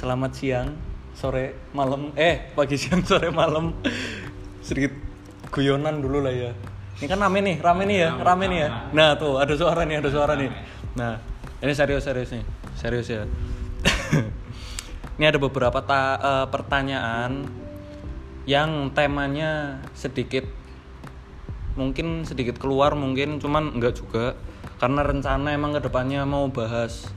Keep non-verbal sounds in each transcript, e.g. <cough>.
selamat siang, sore, malam, eh pagi siang sore malam sedikit guyonan dulu lah ya. Ini kan rame nih, rame nih ya, rame nih ya. Nah tuh ada suara nih, ada suara nih. Nah ini serius serius nih, serius ya. <laughs> ini ada beberapa ta- eh, pertanyaan yang temanya sedikit mungkin sedikit keluar mungkin cuman enggak juga karena rencana emang ke depannya mau bahas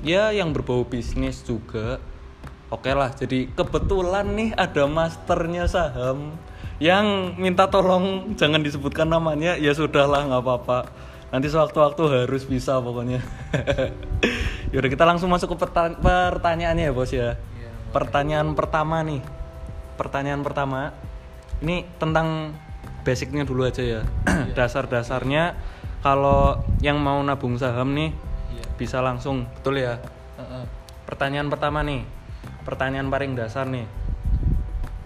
ya yang berbau bisnis juga. Oke lah jadi kebetulan nih ada masternya saham yang minta tolong jangan disebutkan namanya. Ya sudahlah nggak apa-apa. Nanti sewaktu-waktu harus bisa pokoknya. <laughs> Yaudah kita langsung masuk ke perta- pertanyaannya ya bos ya. Pertanyaan pertama nih. Pertanyaan pertama ini tentang basicnya dulu aja ya. <clears throat> Dasar-dasarnya kalau yang mau nabung saham nih Iya. Bisa langsung. Betul ya. Pertanyaan pertama nih. Pertanyaan paling dasar nih.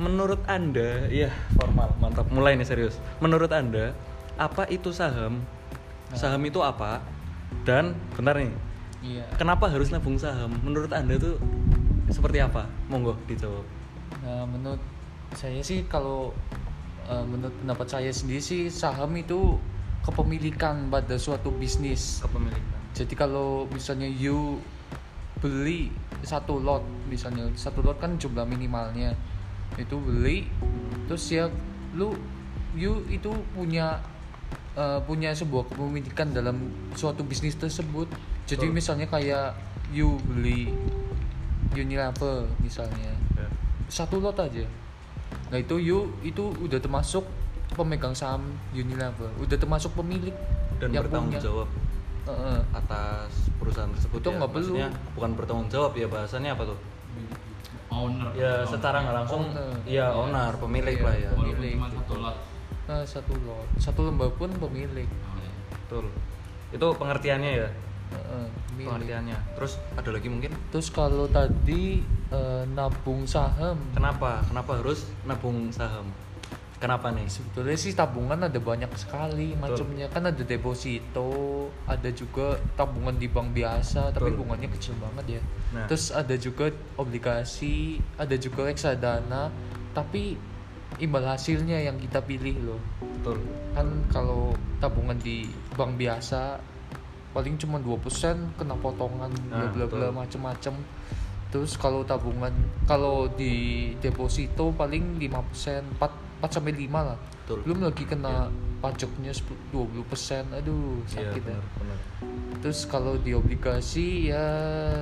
Menurut anda ya formal mantap. Mulai nih serius. Menurut anda apa itu saham? Saham itu apa? Dan bentar nih. Iya. kenapa harus nabung saham? Menurut anda tuh seperti apa? Monggo dijawab. Nah, menurut saya sih kalau eh, menurut pendapat saya sendiri sih saham itu kepemilikan pada suatu bisnis. kepemilikan Jadi kalau misalnya you beli satu lot, misalnya satu lot kan jumlah minimalnya itu beli, terus ya lu you itu punya eh, punya sebuah kepemilikan dalam suatu bisnis tersebut. Jadi Betul. misalnya kayak you beli Unilever misalnya Ya. satu lot aja nah itu you itu udah termasuk pemegang saham Unilever udah termasuk pemilik dan yang bertanggung punya. jawab Heeh. atas perusahaan tersebut Itu ya. nggak perlu. Maksudnya bukan bertanggung jawab ya bahasanya apa tuh owner ya secara nggak langsung Owner. ya owner pemilik Iya, lah ya pemilik. cuma satu lot nah satu lot satu lembar pun pemilik Oh, iya. betul itu pengertiannya ya Heeh, pemilik. pengertiannya terus ada lagi mungkin terus kalau tadi eh, nabung saham kenapa kenapa harus nabung saham kenapa nih? Sebetulnya sih tabungan ada banyak sekali macamnya. Kan ada deposito ada juga tabungan di bank biasa tapi Betul. bunganya kecil banget ya. Nah. terus ada juga obligasi ada juga reksadana tapi imbal hasilnya yang kita pilih loh. Betul. Kan kalau tabungan di bank biasa paling cuma 2% kena potongan bla Nah, bla bla betul. macem-macem. Terus kalau tabungan kalau di deposito paling 5% 4 4 sampai 5 lah. Betul. belum lagi kena pajaknya 10 20% aduh iya sakit ya. benar benar. Terus kalau di obligasi ya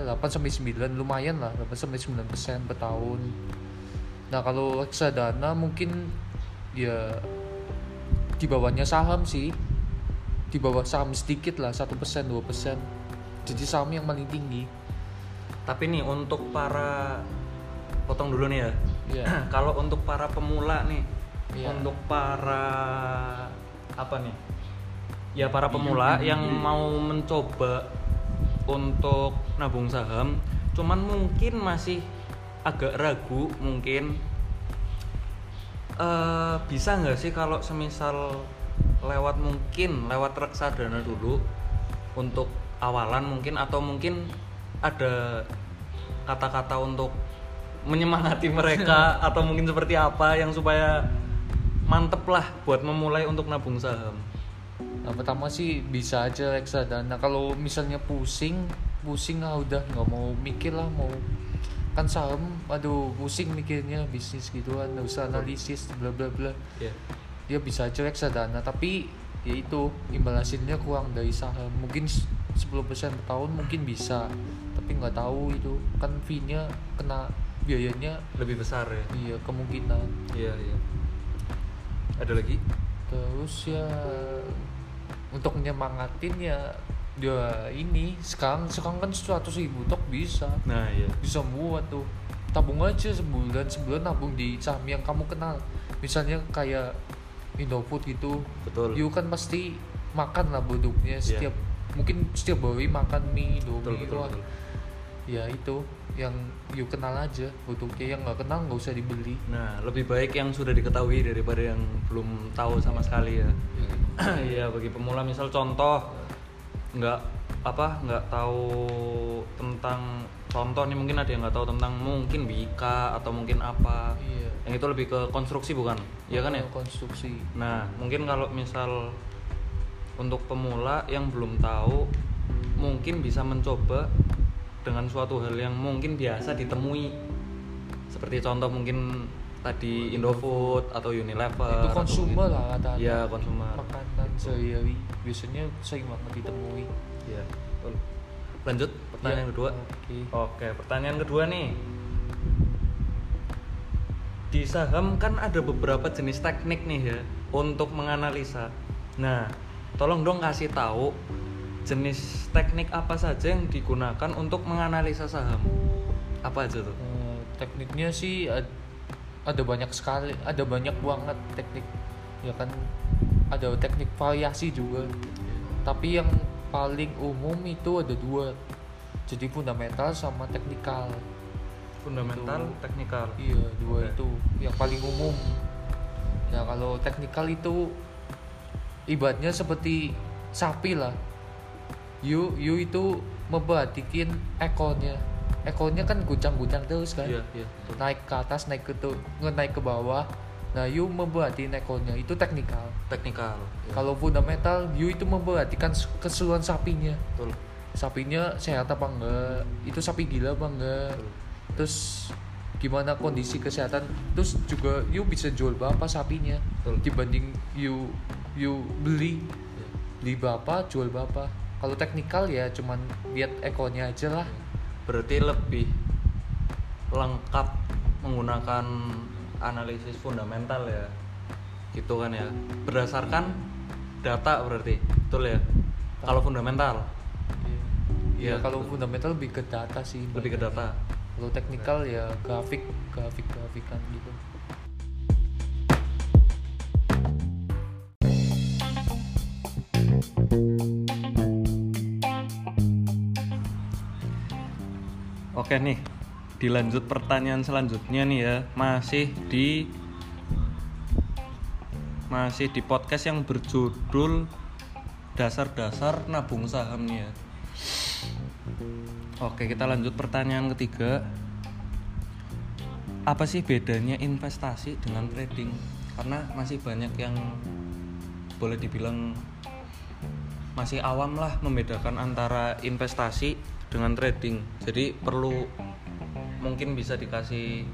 8 sampai 9 lumayan lah 8 sampai 9% per tahun. Nah kalau reksadana mungkin ya di bawahnya saham sih. Di bawah saham sedikit lah satu persen dua persen. Jadi saham yang paling tinggi. Tapi nih untuk para potong dulu nih ya. Ya <clears throat> kalau untuk para pemula nih Iya. untuk para apa nih ya para pemula yang mau mencoba untuk nabung saham cuman mungkin masih agak ragu mungkin eh bisa nggak sih kalau semisal lewat mungkin lewat reksadana dulu untuk awalan mungkin atau mungkin ada kata-kata untuk menyemangati mereka <laughs> atau mungkin seperti apa yang supaya mantep lah buat memulai untuk nabung saham Nah, pertama sih bisa aja reksadana. Kalau misalnya pusing, pusing ah udah nggak mau mikir lah mau kan saham, aduh pusing mikirnya bisnis gituan, nggak usah analisis bla bla bla. ya Dia bisa aja reksadana, tapi ya itu imbal hasilnya kurang dari saham. Mungkin s- 10% per tahun mungkin bisa, tapi nggak tahu itu kan fee-nya kena biayanya lebih besar ya iya kemungkinan. iya iya ada lagi? Terus ya untuk nyemangatin ya dia ini sekarang sekarang kan seratus ribu tok bisa. Nah iya. Bisa muat tuh. Tabung aja sebulan sebulan nabung di saham yang kamu kenal. Misalnya kayak Indofood gitu. Betul. You kan pasti makan lah produknya Iya. setiap mungkin setiap hari makan mie betul Indomie betul, itu betul. Ya itu yang you kenal aja. Produknya yang nggak kenal nggak usah dibeli. Nah lebih baik yang sudah diketahui daripada yang belum tahu sama sekali ya. Iya <clears throat> bagi pemula misal contoh nggak apa nggak tahu tentang contoh nih mungkin ada yang nggak tahu tentang mungkin Wika atau mungkin apa. Iya. yang itu lebih ke konstruksi bukan? Ya kan ya? Oh, konstruksi. Nah mungkin kalau misal untuk pemula yang belum tahu mungkin bisa mencoba dengan suatu hal yang mungkin biasa ditemui seperti contoh mungkin tadi Indofood atau Unilever itu konsumer lah kata Iya, konsumer. makanan sehari-hari biasanya sering banget ditemui betul. Lanjut pertanyaan Iya, kedua. oke. Oke, pertanyaan kedua nih. Di saham kan ada beberapa jenis teknik nih ya untuk menganalisa. Nah, tolong dong kasih tahu jenis teknik apa saja yang digunakan untuk menganalisa saham. Apa aja tuh? Eh, tekniknya sih ad- ada banyak sekali ada banyak banget teknik ya kan ada teknik variasi juga tapi yang paling umum itu ada dua jadi fundamental sama teknikal Fundamental, Itu. teknikal. iya dua Oke. itu yang paling umum ya kalau teknikal itu ibaratnya seperti sapi lah you you itu memperhatikan ekornya ekornya kan guncang-guncang terus kan Iya, iya. betul. naik ke atas naik ke tu- nge- naik ke bawah nah you memperhatikan ekornya itu teknikal Teknikal. Iya, kalau fundamental you itu memperhatikan keseluruhan sapinya betul. sapinya sehat apa enggak itu sapi gila apa enggak Betul. terus gimana kondisi kesehatan terus juga you bisa jual berapa sapinya Betul. dibanding you you beli Iya. beli berapa jual berapa kalau teknikal ya cuman lihat ekornya aja lah. Berarti lebih lengkap menggunakan analisis fundamental ya? Gitu kan ya? Berdasarkan data berarti betul ya? Kalau fundamental? Ya Iya, kalau betul. fundamental lebih ke data sih lebih ke data. Kalau teknikal ya grafik grafik grafikan gitu oke nih dilanjut pertanyaan selanjutnya nih ya masih di masih di podcast yang berjudul dasar-dasar nabung saham nih ya Oke, kita lanjut pertanyaan ketiga. Apa sih bedanya investasi dengan trading? Karena masih banyak yang boleh dibilang masih awam lah membedakan antara investasi dengan trading. Jadi perlu mungkin bisa dikasih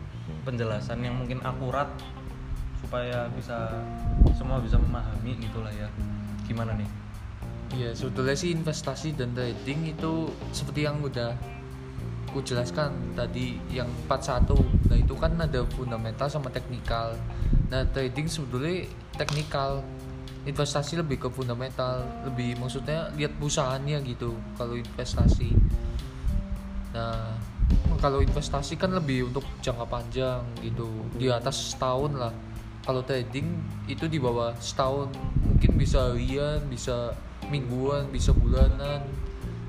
penjelasan yang mungkin akurat supaya bisa semua bisa memahami gitulah ya. Gimana nih? Ya sebetulnya sih investasi dan trading itu seperti yang udah ku jelaskan tadi yang 41 Nah itu kan ada fundamental sama teknikal Nah trading sebetulnya teknikal Investasi lebih ke fundamental Lebih maksudnya lihat perusahaannya gitu Kalau investasi. Nah kalau investasi kan lebih untuk jangka panjang gitu Di atas setahun lah. Kalau trading itu di bawah setahun Mungkin bisa harian, bisa mingguan, bisa bulanan.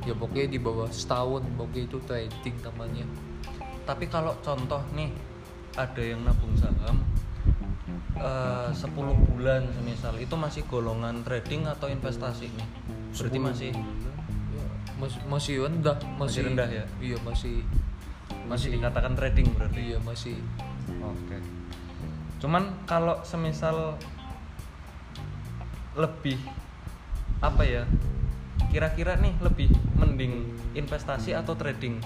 Ya pokoknya di bawah setahun pokoknya itu trading namanya. Tapi kalau contoh nih ada yang nabung saham eh 10 bulan semisal itu masih golongan trading atau investasi nih? Berarti 10 masih bulan, ya, masih masih rendah masih, rendah ya? iya masih masih dikatakan trading berarti. iya masih Oke. Cuman kalau semisal lebih apa ya? Kira-kira nih lebih mending investasi atau trading?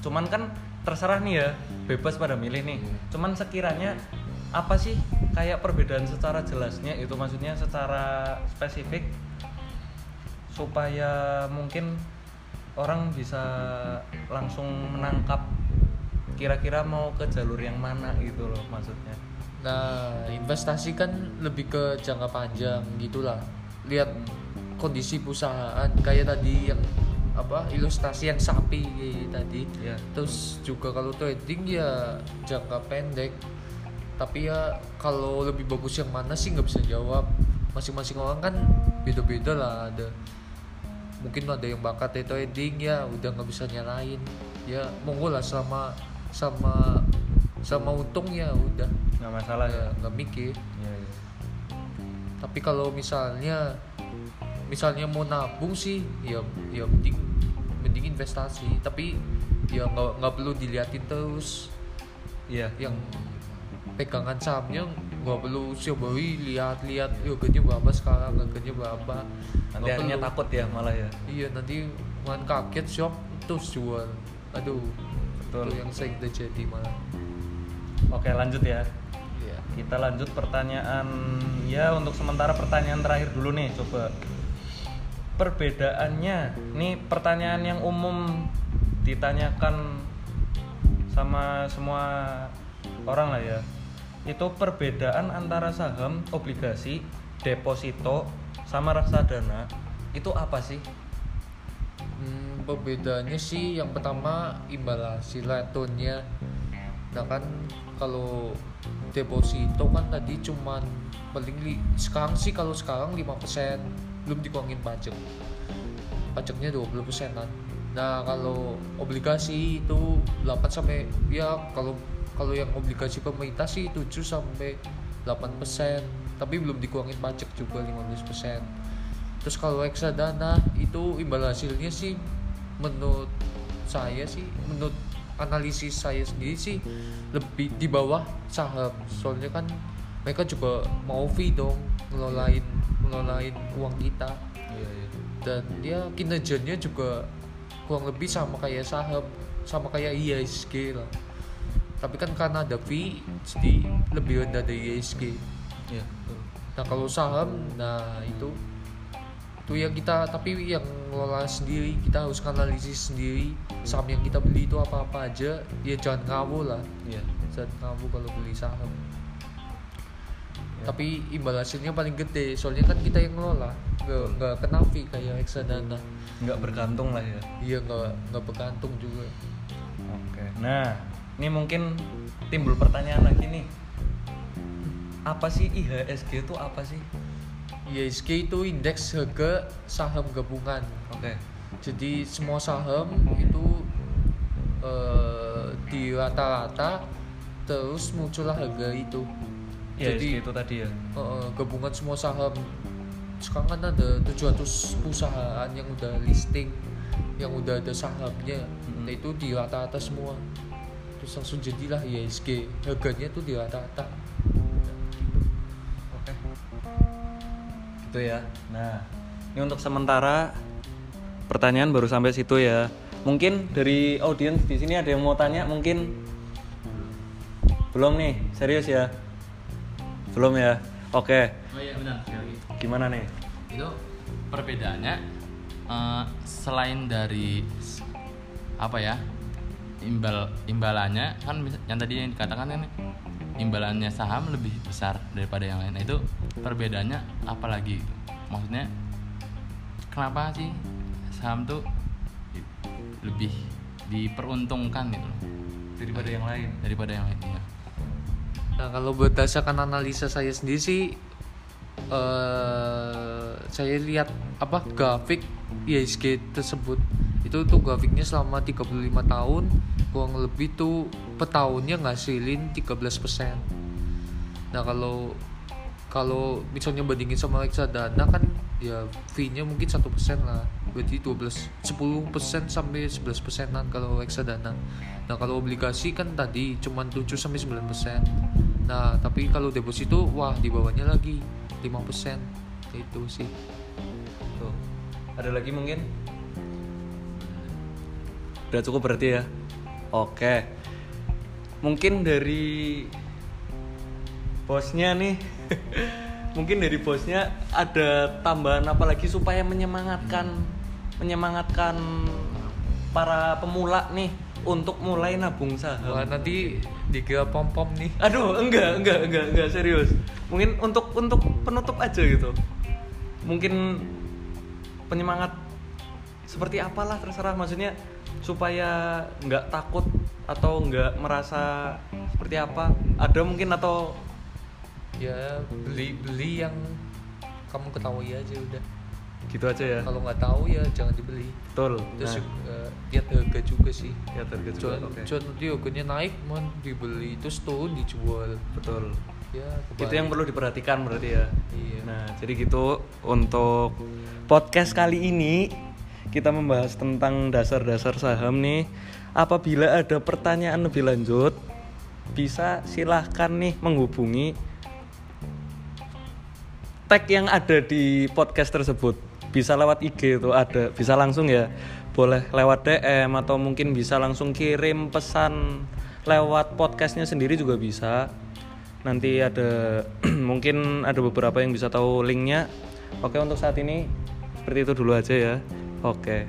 Cuman kan terserah nih ya, bebas pada milih nih. Cuman sekiranya apa sih kayak perbedaan secara jelasnya itu maksudnya secara spesifik supaya mungkin orang bisa langsung menangkap kira-kira mau ke jalur yang mana gitu loh maksudnya. nah investasi kan lebih ke jangka panjang gitulah lihat kondisi perusahaan kayak tadi yang apa ilustrasi yang sapi tadi Ya. terus juga kalau trading ya jangka pendek tapi ya kalau lebih bagus yang mana sih nggak bisa jawab. Masing-masing orang kan beda-beda lah. Ada mungkin ada yang bakat di trading ya udah nggak bisa nyalain. Ya monggo lah sama sama sama untung ya udah. Nggak masalah ya. ya. nggak mikir. Iya, iya. tapi kalau misalnya misalnya mau nabung sih ya ya mending mending investasi. Tapi ya nggak nggak perlu diliatin terus. Iya. Yang pegangan sahamnya nggak perlu sioboi lihat-lihat harganya berapa sekarang harganya berapa. Nanti perlu. takut ya malah ya. Iya nanti malah kaget shock terus jual. Aduh Betul. itu yang sering terjadi malah. Oke lanjut ya. Iya. Kita lanjut pertanyaan ya untuk sementara pertanyaan terakhir dulu nih coba. Perbedaannya nih pertanyaan yang umum ditanyakan sama semua orang lah ya itu perbedaan antara saham obligasi deposito sama reksadana. Itu apa sih? Hmm, perbedaannya sih yang pertama imbal hasil returnnya nah kan kalau deposito kan tadi cuman paling li, sekarang sih kalau sekarang 5% belum dikuangin pajak. Pajaknya 20 persenan. Nah kalau obligasi itu 8 sampai ya kalau kalau yang obligasi pemerintah sih 7 sampai 8 persen. Tapi belum dikuangin pajak juga 15 persen. Terus kalau reksadana itu imbal hasilnya sih menurut saya sih menurut analisis saya sendiri sih lebih di bawah saham. Soalnya kan mereka juga mau fee dong ngelolain ngelolain uang kita. Iya iya. Dan dia kinerjanya juga kurang lebih sama kayak saham sama kayak IISG lah tapi kan karena ada fee jadi lebih rendah dari IISG iya betul. nah kalau saham nah itu. Itu yang kita tapi yang ngelola sendiri kita harus analisis sendiri. Saham yang kita beli itu apa apa aja ya jangan ngawur lah. Iya. Jangan ngawur kalau beli saham. Ya. tapi imbal hasilnya paling gede soalnya kan kita yang ngelola. Nggak nggak kena fee kayak reksadana nggak bergantung lah ya. Iya nggak nggak bergantung juga. Oke. Nah, ini mungkin timbul pertanyaan lagi nih. Apa sih IHSG itu apa sih? IISG itu indeks harga saham gabungan Oke. jadi semua saham itu eh, di rata-rata terus muncullah harga itu IHSG jadi itu tadi ya. eh, gabungan semua saham sekarang kan ada 700 perusahaan yang udah listing yang udah ada sahamnya nah itu di rata-rata semua terus langsung jadilah IISG harganya tuh di rata-rata Oke. Gitu ya. Nah, ini untuk sementara pertanyaan baru sampai situ ya. Mungkin dari audiens di sini ada yang mau tanya mungkin belum nih, serius ya? Belum ya? Oke. Oh iya benar. Gimana nih? Itu perbedaannya eh, selain dari apa ya imbal imbalannya kan yang tadi yang dikatakan kan imbalannya saham lebih besar daripada yang lain. Nah, itu perbedaannya apa lagi? gitu? Maksudnya kenapa sih saham tuh lebih diperuntungkan gitu loh Daripada yang lain. daripada yang lain ya. Nah kalau berdasarkan analisa saya sendiri sih eh saya lihat apa grafik IISG tersebut itu tuh grafiknya selama 35 tahun kurang lebih tuh per tahunnya ngasilin 13%. Nah kalau kalau misalnya bandingin sama reksadana kan ya fee-nya mungkin satu persen lah berarti 12 10 persen sampai 11 persenan kalau reksadana nah kalau obligasi kan tadi cuma 7 sampai 9 persen nah tapi kalau deposito wah di bawahnya lagi 5 persen itu sih Tuh. Ada lagi mungkin? Udah cukup berarti ya? Oke. Mungkin dari bosnya nih. <laughs> mungkin dari bosnya ada tambahan apa lagi supaya menyemangatkan menyemangatkan para pemula nih untuk mulai nabung saham. wah nanti dikira pom pom nih Aduh, enggak, enggak, enggak, enggak serius. Mungkin untuk untuk penutup aja gitu. Mungkin penyemangat seperti apalah terserah maksudnya supaya nggak takut atau nggak merasa seperti apa. Ada mungkin atau ya beli beli yang kamu ketahui aja udah gitu aja ya. kalau nggak tahu ya jangan dibeli Betul. terus Nah, juga lihat harga juga sih ya harga juga. cuan cuan nanti harganya naik mau dibeli terus turun dijual Betul. ya Itu yang perlu diperhatikan berarti ya. iya Nah, jadi gitu untuk podcast kali ini kita membahas tentang dasar-dasar saham nih. apabila ada pertanyaan lebih lanjut bisa silahkan nih menghubungi tag yang ada di podcast tersebut. Bisa lewat IG itu ada bisa langsung ya. Boleh lewat DM atau mungkin bisa langsung kirim pesan lewat podcastnya sendiri juga bisa. Nanti ada <clears throat> mungkin ada beberapa yang bisa tahu linknya. Oke untuk saat ini seperti itu dulu aja ya oke